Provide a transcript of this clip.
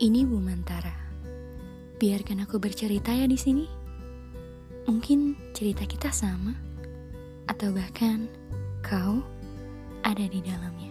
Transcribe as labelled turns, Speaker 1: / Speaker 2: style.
Speaker 1: Ini Bu Mantara. Biarkan aku bercerita ya di sini. Mungkin cerita kita sama, atau bahkan kau ada di dalamnya.